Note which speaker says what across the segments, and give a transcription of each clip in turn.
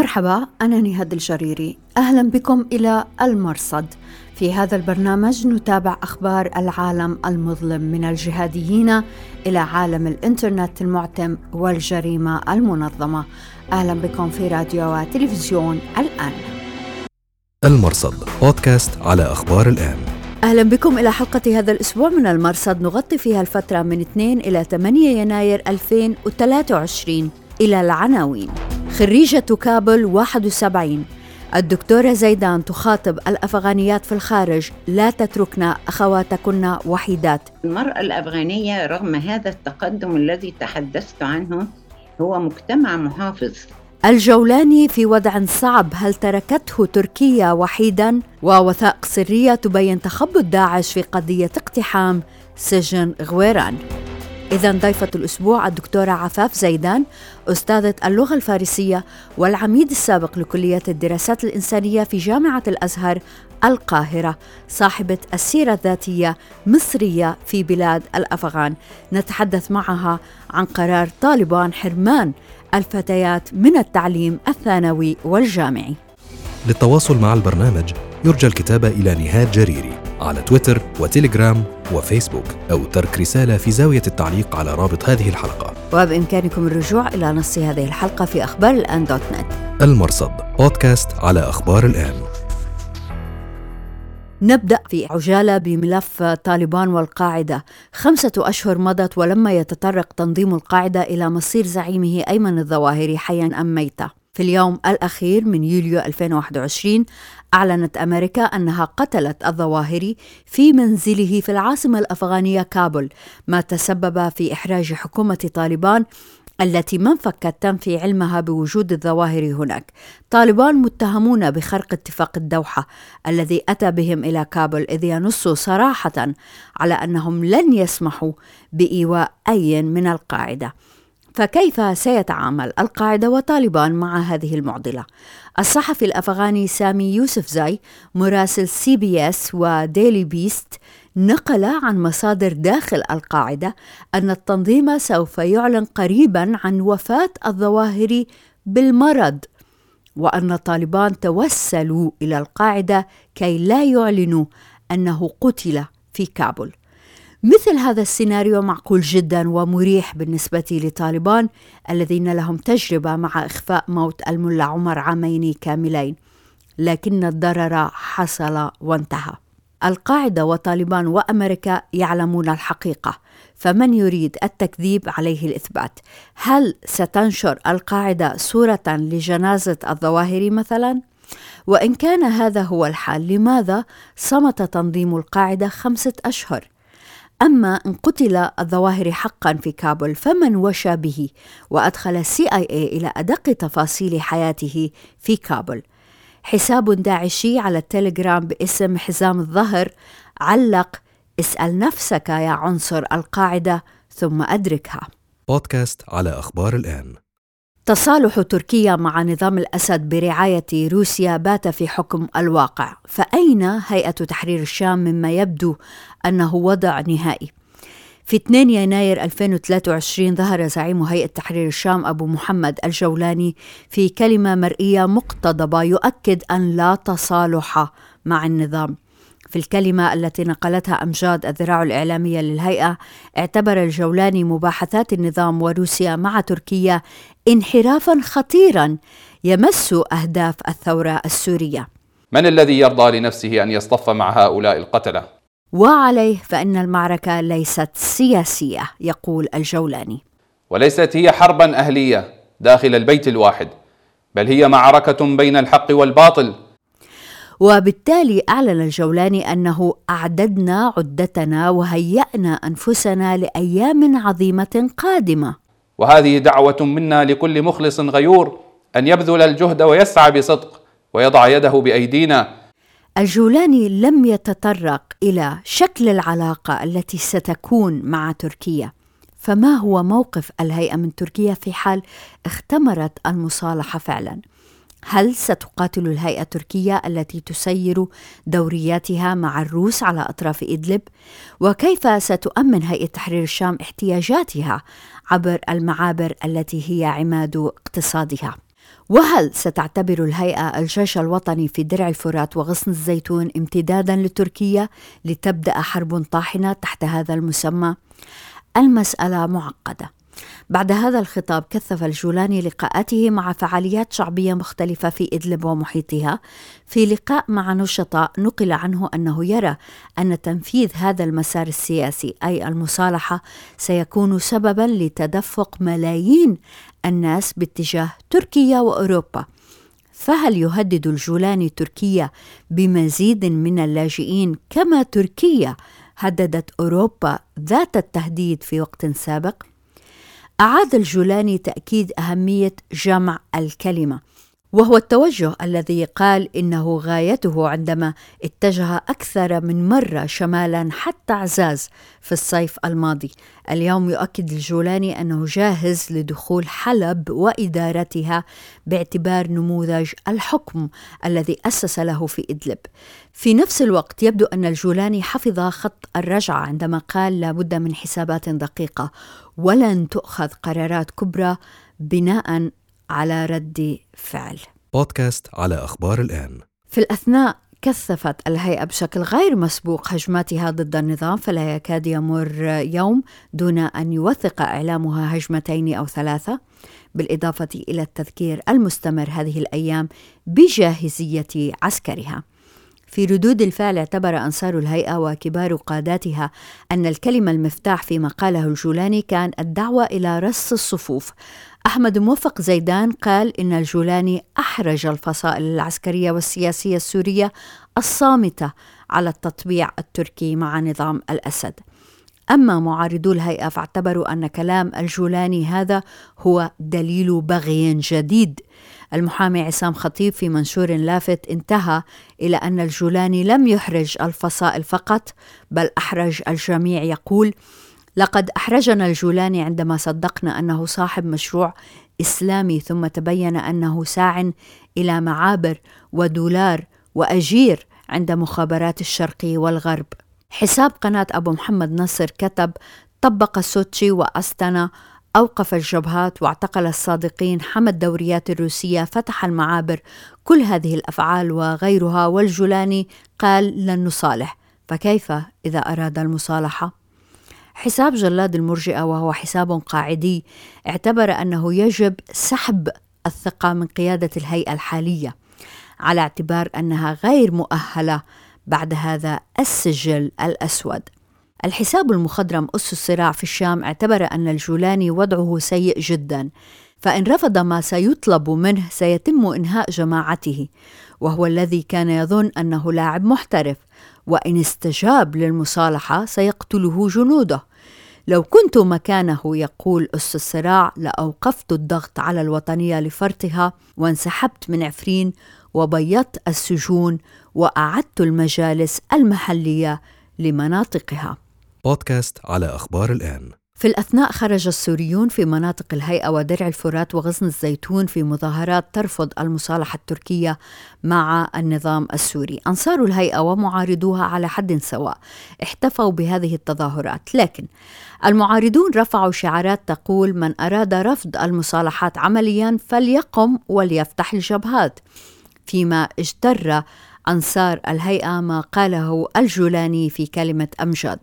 Speaker 1: مرحبا أنا نهاد الجريري. أهلا بكم إلى المرصد. في هذا البرنامج نتابع أخبار العالم المظلم من الجهاديين إلى عالم الإنترنت المعتم والجريمة المنظمة. أهلا بكم في راديو وتلفزيون الآن.
Speaker 2: المرصد بودكاست على أخبار الآن.
Speaker 1: أهلا بكم إلى حلقة هذا الأسبوع من المرصد. نغطي فيها الفترة من 2 إلى 8 يناير 2023 إلى العناوين. خريجة كابل 71 الدكتورة زيدان تخاطب الأفغانيات في الخارج. لا تتركنا أخواتكن وحيدات.
Speaker 3: المرأة الأفغانية رغم هذا التقدم الذي تحدثت عنه هو مجتمع محافظ.
Speaker 1: الجولاني في وضع صعب. هل تركته تركيا وحيدا؟ ووثائق سرية تبين تخبط داعش في قضية اقتحام سجن غويران. إذا ضيفة الأسبوع الدكتورة عفاف زيدان أستاذة اللغة الفارسية والعميد السابق لكلية الدراسات الإنسانية في جامعة الأزهر القاهرة صاحبة السيرة الذاتية مصرية في بلاد الأفغان. نتحدث معها عن قرار طالبان حرمان الفتيات من التعليم الثانوي والجامعي.
Speaker 2: للتواصل مع البرنامج يرجى الكتابة إلى نهاد جريري. على تويتر وتليجرام وفيسبوك أو ترك رسالة في زاوية التعليق على رابط هذه الحلقة.
Speaker 1: وبإمكانكم الرجوع إلى نص هذه الحلقة في أخبار الآن دوت نت.
Speaker 2: المرصد بودكاست على أخبار الآن.
Speaker 1: نبدأ في عجالة بملف طالبان والقاعدة. خمسة أشهر مضت ولما يتطرق تنظيم القاعدة إلى مصير زعيمه أيمن الظواهري حيا أم ميتا في اليوم الأخير من يوليو 2021 أعلنت أمريكا أنها قتلت الظواهري في منزله في العاصمة الأفغانية كابول ما تسبب في إحراج حكومة طالبان التي ما انفكت تنفي علمها بوجود الظواهري هناك. طالبان متهمون بخرق اتفاق الدوحة الذي أتى بهم إلى كابل إذ ينص صراحة على أنهم لن يسمحوا بإيواء أي من القاعدة. فكيف سيتعامل القاعدة وطالبان مع هذه المعضلة؟ الصحفي الأفغاني سامي يوسف زاي مراسل CBS و Daily Beast نقل عن مصادر داخل القاعدة أن التنظيم سوف يعلن قريبا عن وفاة الظواهري بالمرض وأن طالبان توسلوا إلى القاعدة كي لا يعلنوا أنه قتل في كابول مثل هذا السيناريو معقول جدا ومريح بالنسبة لطالبان الذين لهم تجربة مع إخفاء موت الملا عمر عامين كاملين لكن الضرر حصل وانتهى القاعدة وطالبان وأمريكا يعلمون الحقيقة فمن يريد التكذيب عليه الإثبات هل ستنشر القاعدة صورة لجنازة الظواهر مثلا؟ وإن كان هذا هو الحال لماذا صمت تنظيم القاعدة خمسة أشهر؟ أما إن قتل الظواهر حقا في كابول فمن وشى به وأدخل السي آي اي إلى أدق تفاصيل حياته في كابول حساب داعشي على التليجرام باسم حزام الظهر. علق اسأل نفسك يا عنصر القاعدة ثم أدركها.
Speaker 2: بودكاست على أخبار الآن.
Speaker 1: تصالح تركيا مع نظام الأسد برعاية روسيا بات في حكم الواقع. فأين هيئة تحرير الشام مما يبدو أنه وضع نهائي؟ في 2 يناير 2023 ظهر زعيم هيئة تحرير الشام أبو محمد الجولاني في كلمة مرئية مقتضبة يؤكد أن لا تصالح مع النظام. في الكلمة التي نقلتها أمجاد الذراع الإعلامية للهيئة اعتبر الجولاني مباحثات النظام وروسيا مع تركيا انحرافا خطيرا يمس أهداف الثورة السورية.
Speaker 4: من الذي يرضى لنفسه أن يصطف مع هؤلاء القتلة؟
Speaker 1: وعليه فإن المعركة ليست سياسية يقول الجولاني.
Speaker 4: وليست هي حربا أهلية داخل البيت الواحد بل هي معركة بين الحق والباطل.
Speaker 1: وبالتالي أعلن الجولاني أنه أعددنا عدتنا وهيأنا أنفسنا لأيام عظيمة قادمة.
Speaker 4: وهذه دعوة منا لكل مخلص غيور أن يبذل الجهد ويسعى بصدق ويضع يده بأيدينا
Speaker 1: الجولاني لم يتطرق إلى شكل العلاقة التي ستكون مع تركيا فما هو موقف الهيئة من تركيا في حال اختمرت المصالحة فعلا؟ هل ستقاتل الهيئة التركية التي تسير دورياتها مع الروس على أطراف إدلب؟ وكيف ستؤمن هيئة تحرير الشام احتياجاتها عبر المعابر التي هي عماد اقتصادها؟ وهل ستعتبر الهيئة الجيش الوطني في درع الفرات وغصن الزيتون امتدادا لتركيا لتبدأ حرب طاحنة تحت هذا المسمى؟ المسألة معقدة بعد هذا الخطاب كثف الجولاني لقاءاته مع فعاليات شعبية مختلفة في إدلب ومحيطها. في لقاء مع نشطاء نقل عنه أنه يرى أن تنفيذ هذا المسار السياسي أي المصالحة سيكون سببا لتدفق ملايين الناس باتجاه تركيا وأوروبا. فهل يهدد الجولاني تركيا بمزيد من اللاجئين كما تركيا هددت أوروبا ذات التهديد في وقت سابق؟ أعاد الجولاني تأكيد أهمية جمع الكلمة. وهو التوجه الذي قال إنه غايته عندما اتجه أكثر من مرة شمالا حتى عزاز في الصيف الماضي. اليوم يؤكد الجولاني أنه جاهز لدخول حلب وإدارتها باعتبار نموذج الحكم الذي أسس له في إدلب. في نفس الوقت يبدو أن الجولاني حفظ خط الرجعة عندما قال لابد من حسابات دقيقة ولن تؤخذ قرارات كبرى بناء على رد فعل.
Speaker 2: بودكاست على أخبار الآن.
Speaker 1: في الأثناء كثفت الهيئة بشكل غير مسبوق هجماتها ضد النظام فلا يكاد يمر يوم دون أن يوثق إعلامها هجمتين أو ثلاثة بالإضافة إلى التذكير المستمر هذه الأيام بجاهزية عسكرها. في ردود الفعل اعتبر أنصار الهيئة وكبار قاداتها أن الكلمة المفتاح فيما قاله الجولاني كان الدعوة إلى رص الصفوف. أحمد موفق زيدان قال إن الجولاني أحرج الفصائل العسكرية والسياسية السورية الصامتة على التطبيع التركي مع نظام الأسد. أما معارضو الهيئة فاعتبروا أن كلام الجولاني هذا هو دليل بغي جديد المحامي عصام خطيب في منشور لافت انتهى إلى أن الجولاني لم يحرج الفصائل فقط بل أحرج الجميع يقول لقد أحرجنا الجولاني عندما صدقنا أنه صاحب مشروع إسلامي ثم تبين أنه ساع إلى معابر ودولار وأجير عند مخابرات الشرق والغرب. حساب قناة أبو محمد نصر كتب طبق السوتشي واستنا أوقف الجبهات واعتقل الصادقين حمى الدوريات الروسية فتح المعابر كل هذه الأفعال وغيرها والجولاني قال لن نصالح فكيف إذا أراد المصالحة؟ حساب جلاد المرجئة وهو حساب قاعدي اعتبر أنه يجب سحب الثقة من قيادة الهيئة الحالية على اعتبار أنها غير مؤهلة بعد هذا السجل الأسود الحساب المخضرم أس الصراع في الشام اعتبر أن الجولاني وضعه سيء جدا فإن رفض ما سيطلب منه سيتم إنهاء جماعته وهو الذي كان يظن أنه لاعب محترف وإن استجاب للمصالحة سيقتله جنوده. لو كنت مكانه يقول أس الصراع لأوقفت الضغط على الوطنية لفرطها وانسحبت من عفرين وبيضت السجون وأعدت المجالس المحلية لمناطقها.
Speaker 2: بودكاست على أخبار الآن.
Speaker 1: في الأثناء خرج السوريون في مناطق الهيئة ودرع الفرات وغصن الزيتون في مظاهرات ترفض المصالحة التركية مع النظام السوري. أنصار الهيئة ومعارضوها على حد سواء احتفوا بهذه التظاهرات. لكن المعارضون رفعوا شعارات تقول من أراد رفض المصالحات عمليا فليقم وليفتح الجبهات. فيما اجتر أنصار الهيئة ما قاله الجولاني في كلمة أمجد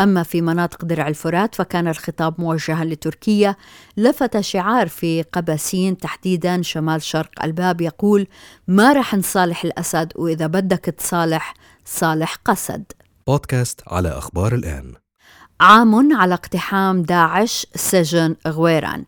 Speaker 1: أما في مناطق درع الفرات فكان الخطاب موجها لتركيا لفت شعار في قبسين تحديدا شمال شرق الباب يقول ما رح نصالح الأسد وإذا بدك تصالح صالح قسد
Speaker 2: بودكاست على أخبار الآن.
Speaker 1: عام على اقتحام داعش سجن غويران.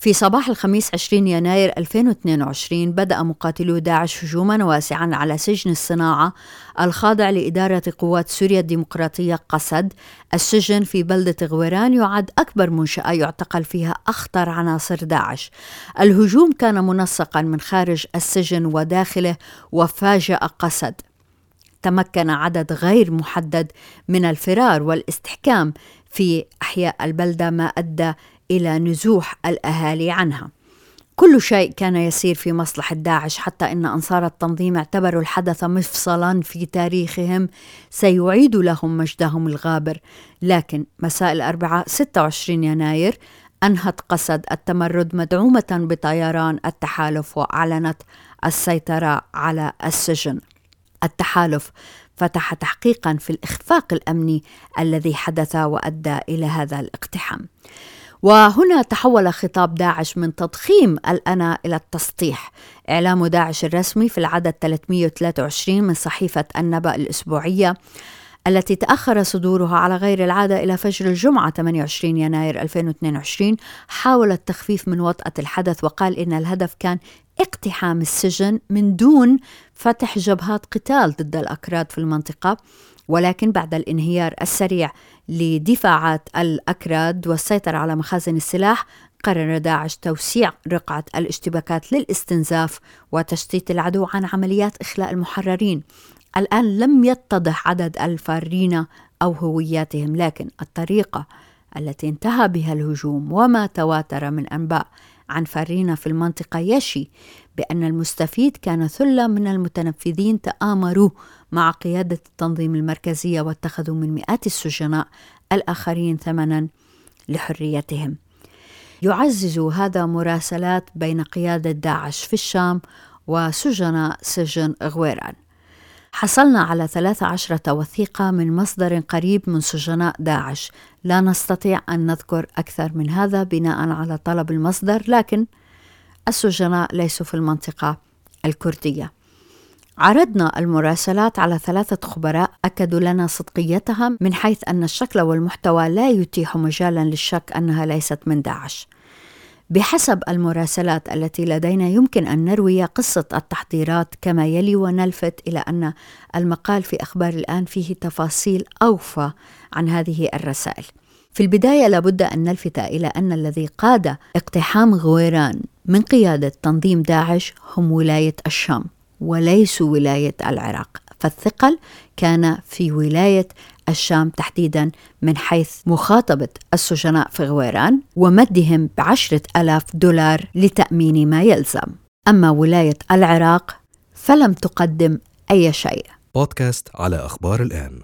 Speaker 1: في صباح الخميس 20 يناير 2022 بدأ مقاتلو داعش هجوما واسعا على سجن الصناعة الخاضع لإدارة قوات سوريا الديمقراطية قسد. السجن في بلدة غويران يعد أكبر منشأة يعتقل فيها أخطر عناصر داعش. الهجوم كان منسقا من خارج السجن وداخله وفاجأ قسد. تمكن عدد غير محدد من الفرار والاستحكام في أحياء البلدة ما أدى إلى نزوح الأهالي عنها. كل شيء كان يسير في مصلحة داعش حتى إن أنصار التنظيم اعتبروا الحدث مفصلا في تاريخهم سيعيد لهم مجدهم الغابر، لكن مساء الأربعاء 26 يناير أنهت قسد التمرد مدعومة بطيران التحالف وأعلنت السيطرة على السجن. التحالف فتح تحقيقا في الإخفاق الأمني الذي حدث وأدى إلى هذا الاقتحام. وهنا تحول خطاب داعش من تضخيم الأنا إلى التسطيح إعلام داعش الرسمي في العدد 323 من صحيفة النبأ الأسبوعية التي تأخر صدورها على غير العادة إلى فجر الجمعة 28 يناير 2022 حاول التخفيف من وطأة الحدث وقال إن الهدف كان اقتحام السجن من دون فتح جبهات قتال ضد الأكراد في المنطقة. ولكن بعد الانهيار السريع لدفاعات الأكراد والسيطرة على مخازن السلاح قرر داعش توسيع رقعة الاشتباكات للاستنزاف وتشتيت العدو عن عمليات إخلاء المحررين. الآن لم يتضح عدد الفارين أو هوياتهم لكن الطريقة التي انتهى بها الهجوم وما تواتر من أنباء عن فارين في المنطقة يشي بأن المستفيد كان ثلة من المتنفذين تآمروا مع قيادة التنظيم المركزية واتخذوا من مئات السجناء الآخرين ثمنا لحريتهم. يعزز هذا مراسلات بين قيادة داعش في الشام وسجناء سجن غويران. حصلنا على 13 وثيقة من مصدر قريب من سجناء داعش. لا نستطيع أن نذكر أكثر من هذا بناء على طلب المصدر لكن السجناء ليسوا في المنطقة الكردية. عرضنا المراسلات على ثلاثة خبراء أكدوا لنا صدقيتها من حيث أن الشكل والمحتوى لا يتيح مجالا للشك أنها ليست من داعش. بحسب المراسلات التي لدينا يمكن أن نروي قصة التحضيرات كما يلي ونلفت إلى أن المقال في أخبار الآن فيه تفاصيل أوفى عن هذه الرسائل. في البداية لابد أن نلفت إلى أن الذي قاد اقتحام غويران من قيادة تنظيم داعش هم ولاية الشام وليسوا ولاية العراق، فالثقل كان في ولاية الشام تحديدا من حيث مخاطبة السجناء في غويران ومدهم بعشرة ألاف دولار لتأمين ما يلزم. أما ولاية العراق فلم تقدم أي شيء.
Speaker 2: بودكاست على أخبار الآن.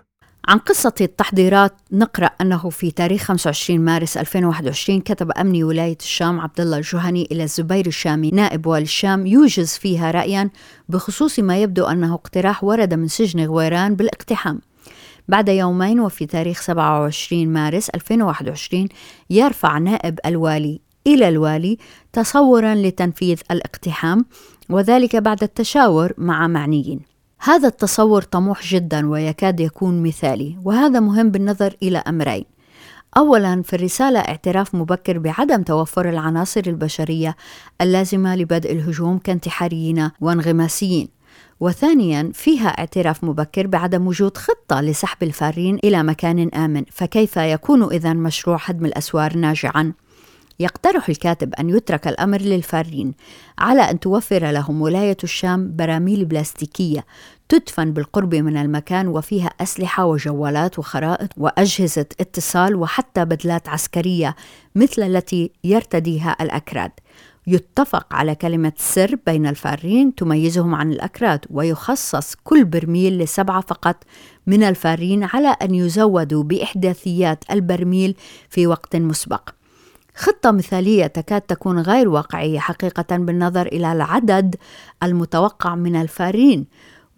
Speaker 1: عن قصة التحضيرات نقرأ أنه في تاريخ 25 مارس 2021 كتب أمني ولاية الشام عبد الله الجهني إلى الزبير الشامي نائب والي الشام يوجز فيها رأيا بخصوص ما يبدو أنه اقتراح ورد من سجن غويران بالاقتحام. بعد يومين وفي تاريخ 27 مارس 2021 يرفع نائب الوالي إلى الوالي تصورا لتنفيذ الاقتحام وذلك بعد التشاور مع معنيين. هذا التصور طموح جدا ويكاد يكون مثالي وهذا مهم بالنظر إلى أمرين. اولا في الرسالة اعتراف مبكر بعدم توفر العناصر البشرية اللازمة لبدء الهجوم كانتحاريين وانغماسيين. وثانيا فيها اعتراف مبكر بعدم وجود خطة لسحب الفارين إلى مكان آمن فكيف يكون إذا مشروع هدم الأسوار ناجعا؟ يقترح الكاتب أن يترك الأمر للفارين على أن توفر لهم ولاية الشام براميل بلاستيكية تدفن بالقرب من المكان وفيها أسلحة وجوالات وخرائط وأجهزة اتصال وحتى بدلات عسكرية مثل التي يرتديها الأكراد يتفق على كلمة سر بين الفارين تميزهم عن الأكراد ويخصص كل برميل لسبعة فقط من الفارين على أن يزودوا بإحداثيات البرميل في وقت مسبق. خطة مثالية تكاد تكون غير واقعية حقيقة بالنظر إلى العدد المتوقع من الفارين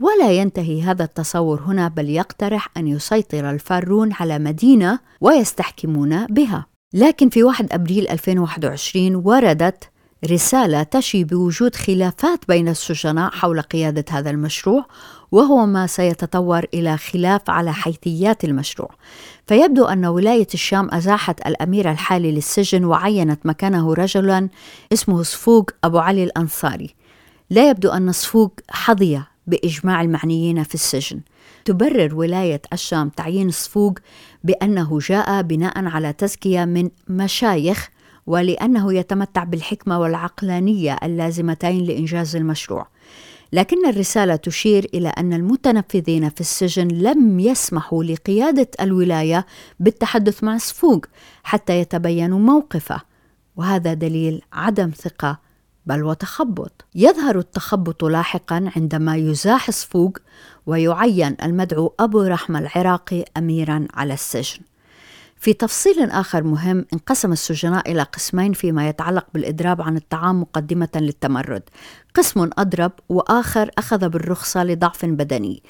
Speaker 1: ولا ينتهي هذا التصور هنا بل يقترح أن يسيطر الفارون على مدينة ويستحكمون بها. لكن في 1 أبريل 2021 وردت رسالة تشي بوجود خلافات بين السجناء حول قيادة هذا المشروع وهو ما سيتطور إلى خلاف على حيثيات المشروع. فيبدو أن ولاية الشام أزاحت الأمير الحالي للسجن وعينت مكانه رجلا اسمه صفوق أبو علي الأنصاري. لا يبدو أن صفوق حظي بإجماع المعنيين في السجن. تبرر ولاية الشام تعيين صفوق بأنه جاء بناء على تزكية من مشايخ ولأنه يتمتع بالحكمة والعقلانية اللازمتين لإنجاز المشروع. لكن الرسالة تشير إلى أن المتنفذين في السجن لم يسمحوا لقيادة الولاية بالتحدث مع صفوق حتى يتبينوا موقفه. وهذا دليل عدم ثقة بل وتخبط. يظهر التخبط لاحقا عندما يزاح صفوق ويعين المدعو أبو رحمة العراقي اميرا على السجن. في تفصيل آخر مهم انقسم السجناء إلى قسمين فيما يتعلق بالإضراب عن الطعام مقدمة للتمرد. قسم أضرب وآخر أخذ بالرخصة لضعف بدني.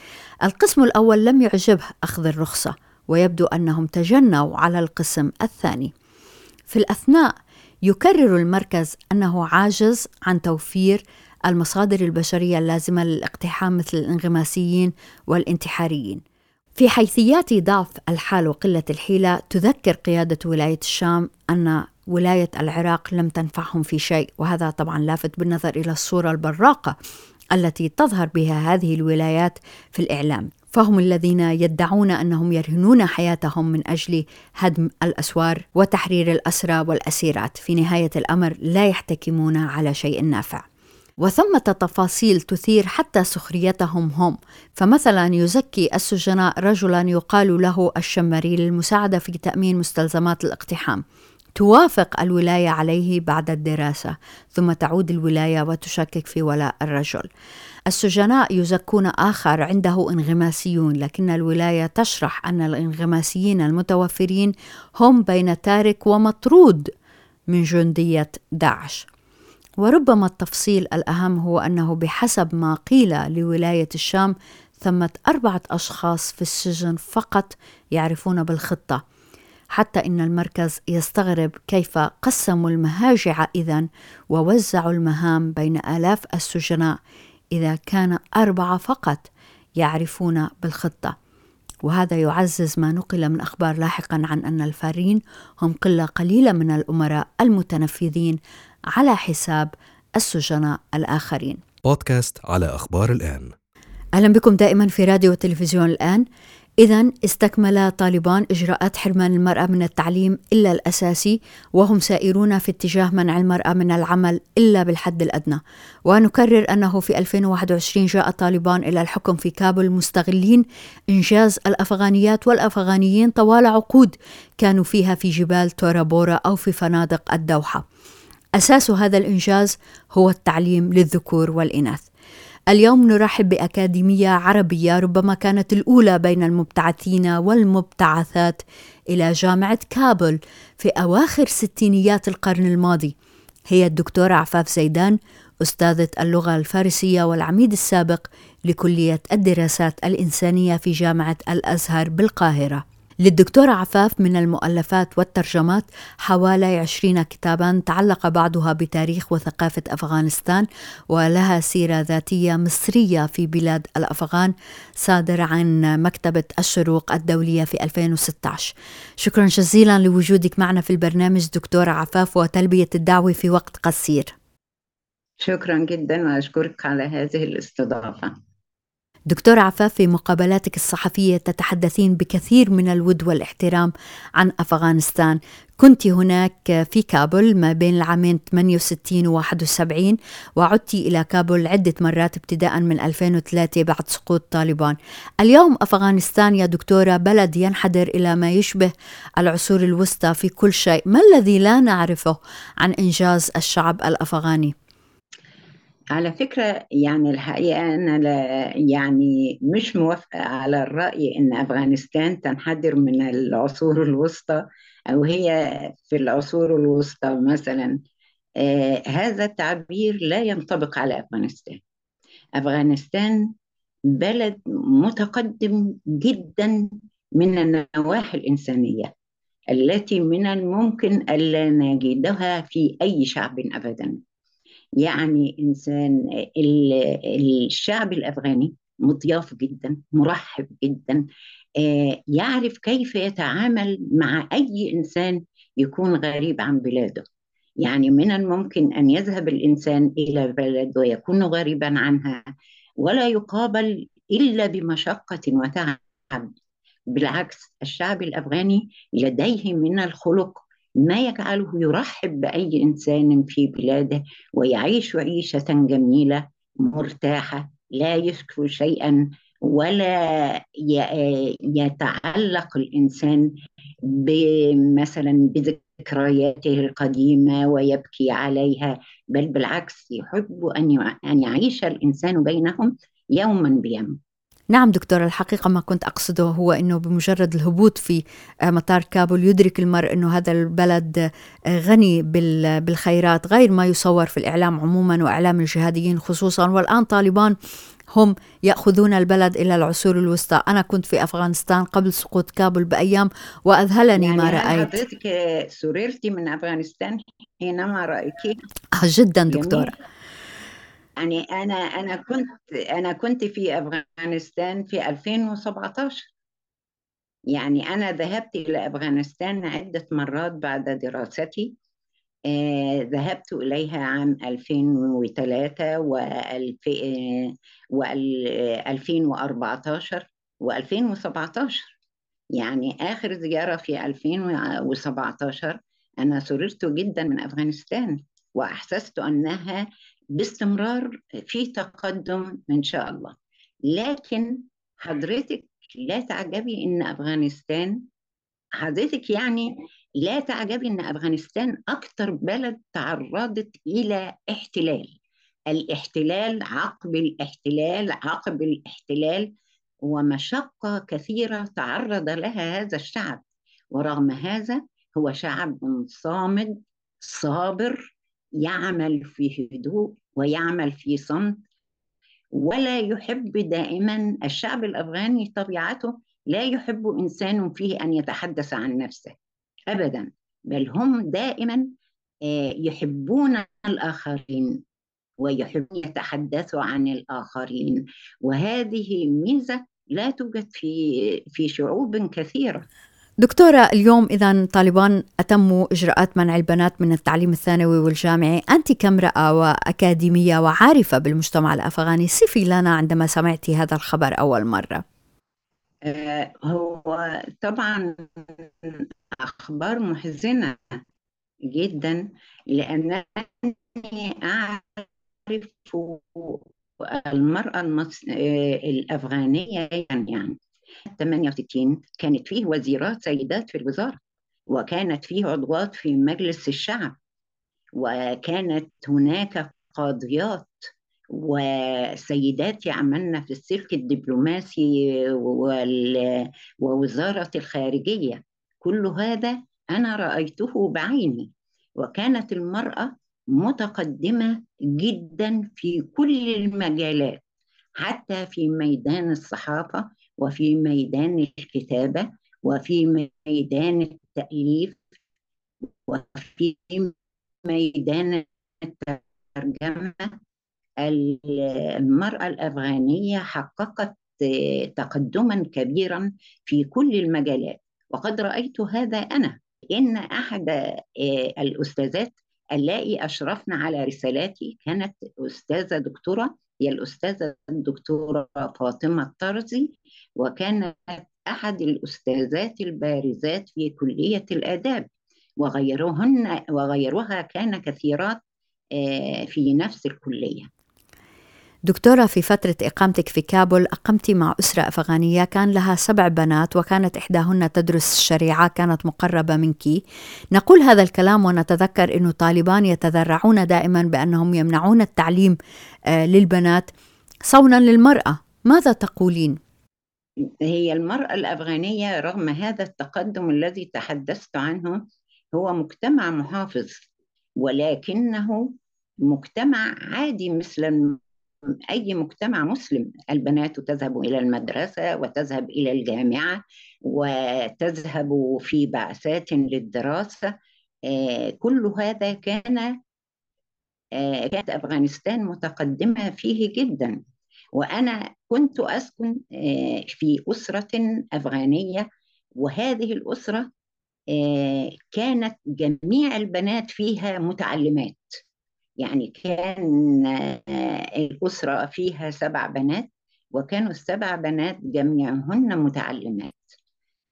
Speaker 1: القسم الأول لم يعجبه أخذ الرخصة ويبدو أنهم تجنوا على القسم الثاني. في الأثناء يكرر المركز أنه عاجز عن توفير المصادر البشرية اللازمة للاقتحام مثل الانغماسيين والانتحاريين. في حيثيات ضعف الحال وقلة الحيلة تذكر قيادة ولاية الشام أن ولاية العراق لم تنفعهم في شيء وهذا طبعا لافت بالنظر إلى الصورة البراقة التي تظهر بها هذه الولايات في الإعلام. فهم الذين يدعون أنهم يرهنون حياتهم من أجل هدم الأسوار وتحرير الأسرى والأسيرات. في نهاية الأمر لا يحتكمون على شيء نافع. وثمة تفاصيل تثير حتى سخريتهم هم. فمثلا يزكي السجناء رجلا يقال له الشمري للمساعدة في تأمين مستلزمات الاقتحام. توافق الولاية عليه بعد الدراسة ثم تعود الولاية وتشكك في ولاء الرجل. السجناء يزكون آخر عنده انغماسيون لكن الولاية تشرح أن الانغماسيين المتوفرين هم بين تارك ومطرود من جندية داعش. وربما التفصيل الأهم هو أنه بحسب ما قيل لولاية الشام ثمة أربعة أشخاص في السجن فقط يعرفون بالخطة. حتى إن المركز يستغرب كيف قسموا المهاجع إذا ووزعوا المهام بين آلاف السجناء إذا كان أربعة فقط يعرفون بالخطة. وهذا يعزز ما نقل من أخبار لاحقا عن أن الفارين هم قلة قليلة من الأمراء المتنفذين على حساب السجناء الآخرين.
Speaker 2: بودكاست على أخبار الآن.
Speaker 1: أهلا بكم دائما في راديو وتلفزيون الآن. إذا استكمل طالبان إجراءات حرمان المرأة من التعليم إلا الأساسي وهم سائرون في اتجاه منع المرأة من العمل إلا بالحد الأدنى. ونكرر أنه في 2021 جاء طالبان إلى الحكم في كابل مستغلين. إنجاز الأفغانيات والأفغانيين طوال عقود كانوا فيها في جبال تورابورا أو في فنادق الدوحة. أساس هذا الإنجاز هو التعليم للذكور والإناث. اليوم نرحب بأكاديمية عربية ربما كانت الأولى بين المبتعثين والمبتعثات إلى جامعة كابل في أواخر ستينيات القرن الماضي. هي الدكتورة عفاف زيدان أستاذة اللغة الفارسية والعميد السابق لكلية الدراسات الإنسانية في جامعة الأزهر بالقاهرة. للدكتورة عفاف من المؤلفات والترجمات حوالي عشرين كتابا تعلق بعضها بتاريخ وثقافة أفغانستان ولها سيرة ذاتية مصرية في بلاد الأفغان صادرة عن مكتبة الشروق الدولية في 2016 شكرا جزيلا لوجودك معنا في البرنامج دكتورة عفاف وتلبية الدعوة في وقت قصير.
Speaker 3: شكرا جدا وأشكرك على هذه الاستضافة.
Speaker 1: دكتور عفاف في مقابلاتك الصحفية تتحدثين بكثير من الود والاحترام عن أفغانستان. كنت هناك في كابول ما بين العامين 68 و 71 وعدت إلى كابول عدة مرات ابتداء من 2003 بعد سقوط طالبان. اليوم أفغانستان يا دكتورة بلد ينحدر إلى ما يشبه العصور الوسطى في كل شيء. ما الذي لا نعرفه عن إنجاز الشعب الأفغاني؟
Speaker 3: على فكرة يعني الحقيقة أنا لا يعني مش موافقة على الرأي إن أفغانستان تنحدر من العصور الوسطى أو هي في العصور الوسطى مثلا. آه هذا التعبير لا ينطبق على أفغانستان. أفغانستان بلد متقدم جدا من النواحي الإنسانية التي من الممكن ألا نجدها في أي شعب أبدا. يعني إنسان الشعب الأفغاني مضياف جدا مرحب جدا يعرف كيف يتعامل مع أي إنسان يكون غريب عن بلاده. يعني من الممكن أن يذهب الإنسان إلى بلد ويكون غريبا عنها ولا يقابل إلا بمشقة وتعب. بالعكس الشعب الأفغاني لديه من الخلق ما يجعله يرحب بأي إنسان في بلاده ويعيش عيشة جميلة مرتاحة لا يشكو شيئا ولا يتعلق الإنسان مثلا بذكرياته القديمة ويبكي عليها بل بالعكس يحب أن أن يعيش الإنسان بينهم يوما بيوم
Speaker 1: نعم دكتورة الحقيقة ما كنت أقصده هو أنه بمجرد الهبوط في آه، مطار كابول يدرك المرء أنه هذا البلد آه، غني بالخيرات غير ما يصور في الإعلام عموما وإعلام الجهاديين خصوصا والآن طالبان هم يأخذون البلد إلى العصور الوسطى، أنا كنت في أفغانستان قبل سقوط كابول بأيام وأذهلني
Speaker 3: يعني
Speaker 1: ما رأيت.
Speaker 3: حضرتك سررتي من أفغانستان حينما رايتيه
Speaker 1: آه، جدا دكتوره
Speaker 3: يعني أنا أنا كنت أنا كنت في أفغانستان في 2017 يعني أنا ذهبت إلى أفغانستان عدة مرات بعد دراستي. آه، ذهبت إليها عام 2003 و2014 و2017 يعني آخر زيارة في 2017 أنا سررت جدا من أفغانستان وأحسست أنها باستمرار في تقدم إن شاء الله. لكن حضرتك لا تعجبي إن أفغانستان حضرتك يعني لا تعجبي إن أفغانستان أكثر بلد تعرضت إلى احتلال. الاحتلال عقب الاحتلال عقب الاحتلال ومشقة كثيرة تعرض لها هذا الشعب. ورغم هذا هو شعب صامد صابر يعمل في هدوء ويعمل في صمت ولا يحب دائما الشعب الأفغاني طبيعته لا يحب إنسان فيه أن يتحدث عن نفسه ابدا بل هم دائما آه، يحبون الآخرين ويحبون يتحدثوا عن الآخرين. وهذه ميزة لا توجد في في شعوب كثيرة.
Speaker 1: دكتورة اليوم إذا طالبان أتموا إجراءات منع البنات من التعليم الثانوي والجامعي أنت كامرأة وأكاديمية وعارفة بالمجتمع الأفغاني. صفي لنا عندما سمعتي هذا الخبر أول مرة.
Speaker 3: آه، هو طبعا أخبار محزنة جدا لأنني أعرف المرأة المص... آه، الأفغانية يعني 68 كانت فيه وزيرات سيدات في الوزارة وكانت فيه عضوات في مجلس الشعب وكانت هناك قاضيات وسيدات يعملن في السلك الدبلوماسي ووزارة الخارجية. كل هذا أنا رأيته بعيني وكانت المرأة متقدمة جدا في كل المجالات حتى في ميدان الصحافة وفي ميدان الكتابة وفي ميدان التأليف وفي ميدان الترجمة. المرأة الأفغانية حققت تقدما كبيرا في كل المجالات. وقد رأيت هذا أنا إن أحد آه، الأستاذات اللائي أشرفن على رسالاتي كانت أستاذة دكتورة هي الأستاذة الدكتورة فاطمة الطرزي وكانت أحد الأستاذات البارزات في كلية الآداب وغيرهن وغيرها كان كثيرات آه، في نفس الكلية.
Speaker 1: دكتورة في فترة إقامتك في كابول أقمت مع أسرة أفغانية كان لها سبع بنات وكانت إحداهن تدرس الشريعة كانت مقربة منك نقول هذا الكلام ونتذكر أن طالبان يتذرعون دائما بأنهم يمنعون التعليم آه، للبنات صونا للمرأة ماذا تقولين؟
Speaker 3: هي المرأة الأفغانية رغم هذا التقدم الذي تحدثت عنه هو مجتمع محافظ ولكنه مجتمع عادي مثل أي مجتمع مسلم البنات تذهب إلى المدرسة وتذهب إلى الجامعة وتذهب في بعثات للدراسة. آه، كل هذا كان آه، كانت أفغانستان متقدمة فيه جدا. وأنا كنت أسكن آه، في أسرة أفغانية. وهذه الأسرة كانت جميع البنات فيها متعلمات. يعني كان آه، الأسرة فيها سبع بنات وكانوا السبع بنات جميعهن متعلمات.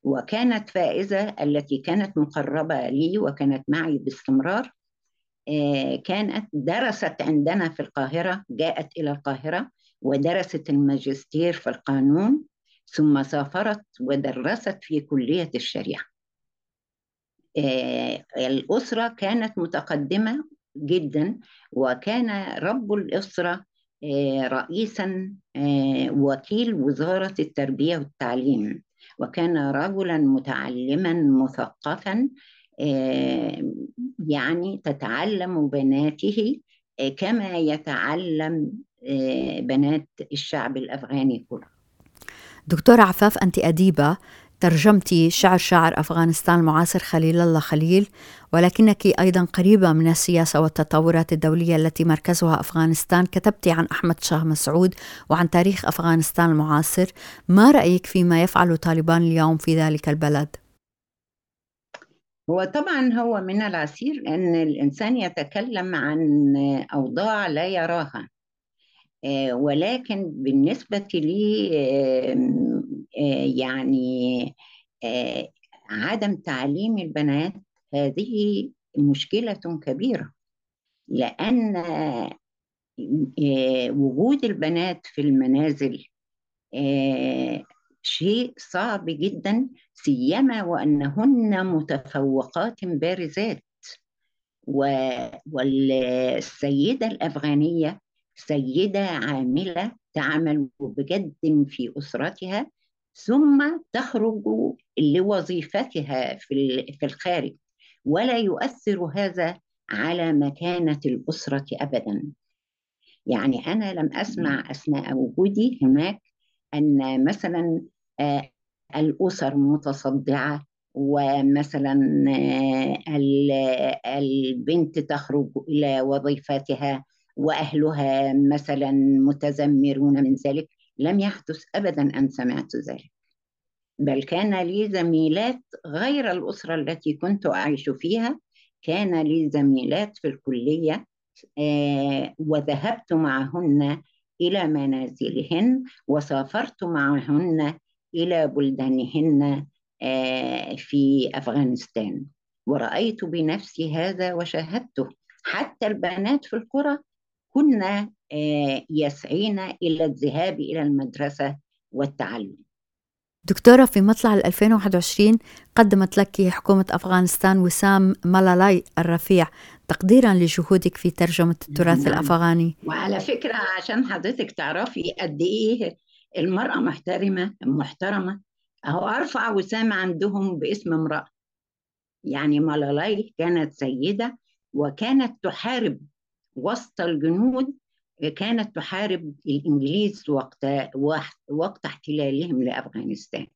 Speaker 3: وكانت فائزة التي كانت مقربة لي وكانت معي باستمرار آه، كانت درست عندنا في القاهرة جاءت إلى القاهرة ودرست الماجستير في القانون ثم سافرت ودرست في كلية الشريعة. آه، الأسرة كانت متقدمة جدا وكان رب الأسرة رئيسا وكيل وزارة التربية والتعليم وكان رجلا متعلما مثقفا يعني تتعلم بناته كما يتعلم بنات الشعب الأفغاني كله.
Speaker 1: دكتوره عفاف أنت أديبة ترجمتي شعر شاعر أفغانستان المعاصر خليل الله خليل ولكنك أيضا قريبة من السياسة والتطورات الدولية التي مركزها أفغانستان. كتبتي عن أحمد شاه مسعود وعن تاريخ أفغانستان المعاصر. ما رأيك فيما يفعل طالبان اليوم في ذلك البلد؟
Speaker 3: هو طبعا هو من العسير أن الإنسان يتكلم عن أوضاع لا يراها. ولكن بالنسبة لي آه، يعني آه، عدم تعليم البنات هذه مشكلة كبيرة لأن وجود البنات في المنازل شيء صعب جدا سيما وأنهن متفوقات بارزات. والسيدة الأفغانية سيدة عاملة تعمل بجد في أسرتها ثم تخرج لوظيفتها في الخارج. ولا يؤثر هذا على مكانة الأسرة ابدا. يعني أنا لم أسمع أثناء وجودي هناك أن مثلا آه، الأسر متصدعة ومثلا آه، البنت تخرج إلى وظيفتها وأهلها مثلا متذمرون من ذلك لم يحدث ابدا أن سمعت ذلك. بل كان لي زميلات غير الأسرة التي كنت أعيش فيها. كان لي زميلات في الكلية آه، وذهبت معهن إلى منازلهن وسافرت معهن إلى بلدانهن آه، في أفغانستان. ورأيت بنفسي هذا وشاهدته. حتى البنات في القرى كن آه، يسعين إلى الذهاب إلى المدرسة والتعلم.
Speaker 1: دكتورة في مطلع 2021 قدمت لك حكومة أفغانستان وسام مالالاي الرفيع تقديرا لجهودك في ترجمة التراث نعم. الأفغاني.
Speaker 3: وعلى فكرة عشان حضرتك تعرفي قد إيه المرأة محترمة محترمة. أهو أرفع وسام عندهم باسم امرأة. يعني مالالاي كانت سيدة وكانت تحارب وسط الجنود كانت تحارب الإنجليز وقت وقت احتلالهم لأفغانستان.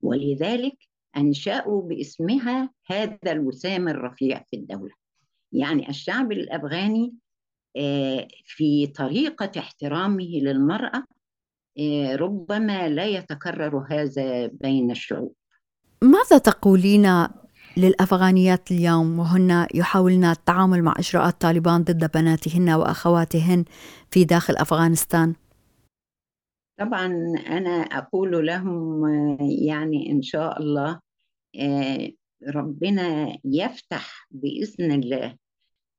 Speaker 3: ولذلك أنشأوا باسمها هذا الوسام الرفيع في الدولة. يعني الشعب الأفغاني آه، في طريقة احترامه للمرأة آه، ربما لا يتكرر هذا بين الشعوب.
Speaker 1: ماذا تقولين للأفغانيات اليوم وهن يحاولن التعامل مع إجراءات طالبان ضد بناتهن وأخواتهن في داخل أفغانستان؟
Speaker 3: طبعا أنا أقول لهم يعني إن شاء الله آه، ربنا يفتح بإذن الله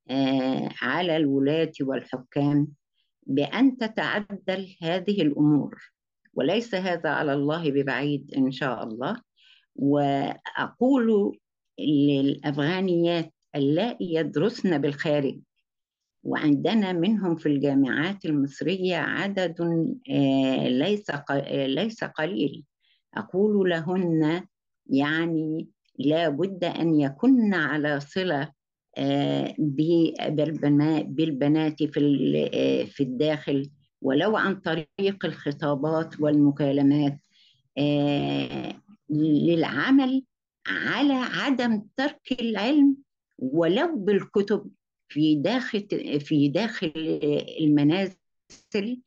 Speaker 3: آه، على الولاة والحكام بأن تتعدل هذه الأمور وليس هذا على الله ببعيد إن شاء الله وأقول للأفغانيات اللائي يدرسن بالخارج. وعندنا منهم في الجامعات المصرية عدد آه، ليس ليس قليل. أقول لهن يعني لا بد أن يكن على صلة آه، بالبنات في آه، في الداخل ولو عن طريق الخطابات والمكالمات. للعمل على عدم ترك العلم ولو بالكتب في داخل في داخل المنازل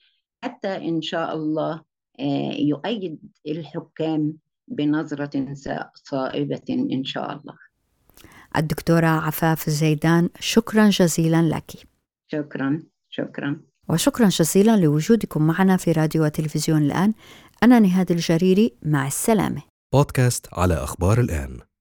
Speaker 3: حتى إن شاء الله آه، يؤيد الحكام بنظرة صائبة إن شاء الله.
Speaker 1: الدكتورة عفاف الزيدان شكرا جزيلا لك.
Speaker 3: شكرا شكرا.
Speaker 1: وشكرا جزيلا لوجودكم معنا في راديو وتلفزيون الآن. أنا نهاد الجريري مع السلامة.
Speaker 2: بودكاست على أخبار الآن.